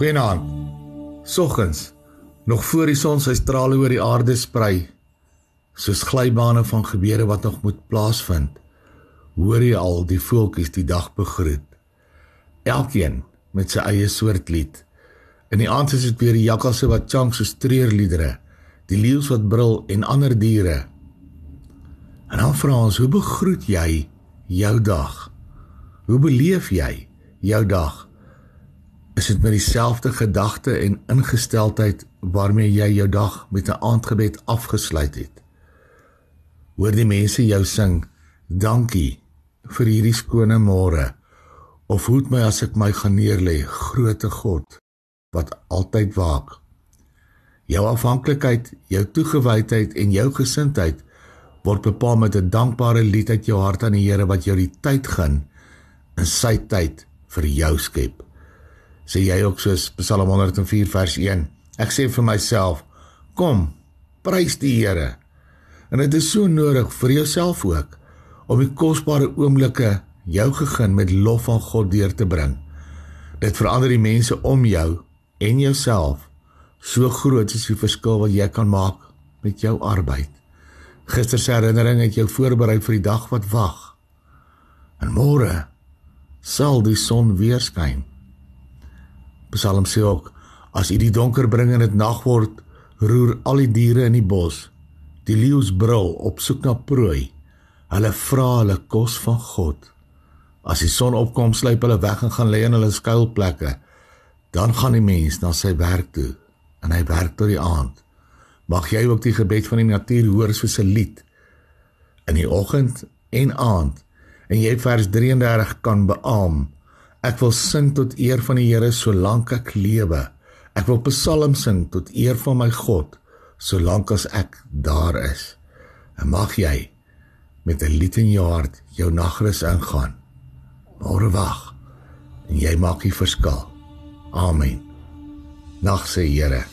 Goeienaand. Soggens, nog voor die son sy strale oor die aarde sprei, soos glybane van gebeure wat nog moet plaasvind, hoor jy al die voeltjies die dag begroet. Elkeen met sy eie soort lied. In die aand is dit weer die jakkalse wat chunk so streerliedere, die leeu's wat brul en ander diere. En dan vra ons, hoe begroet jy jou dag? Hoe beleef jy jou dag? Is dit met dieselfde gedagte en ingesteldheid waarmee jy jou dag met 'n aandgebed afgesluit het? Hoor die mense jou sing, "Dankie vir hierdie skone môre." Of hoed my as ek my gaan neerlê, groote God wat altyd waak. Jou afhanklikheid, jou toegewydheid en jou gesindheid word bepaal met 'n dankbare lied uit jou hart aan die Here wat jou die tyd gun in sy tyd vir jou skep. Sê jy ook soos Psalm 104 vers 1. Ek sê vir myself, kom, prys die Here. En dit is so nodig vir jouself ook om die kosbare oomblikke jou gegun met lof aan God deur te bring. Dit verander die mense om jou en jouself. So groot is die verskil wat jy kan maak met jou arbeid. Gister se herinnering het jou voorberei vir die dag wat wag. En môre sal die son weer skyn. Psalm sê ook: As U die donker bring en dit nag word, roer al die diere in die bos. Die leeu's brul op soek na prooi. Hulle vra hulle kos van God. As die son opkom, sluip hulle weg en gaan lê in hulle skuilplekke. Dan gaan die mens na sy werk toe en hy werk tot die aand. Mag jy ook die gebed van die natuur hoor soos 'n lied in die oggend en aand en jy vers 33 kan beam. Ek wil sing tot eer van die Here solank ek lewe. Ek wil psalms sing tot eer van my God solank as ek daar is. En mag jy met 'n lied in jou hart jou nagrus ingaan. Môre wag en jy maak die verskil. Amen. Nag sê Here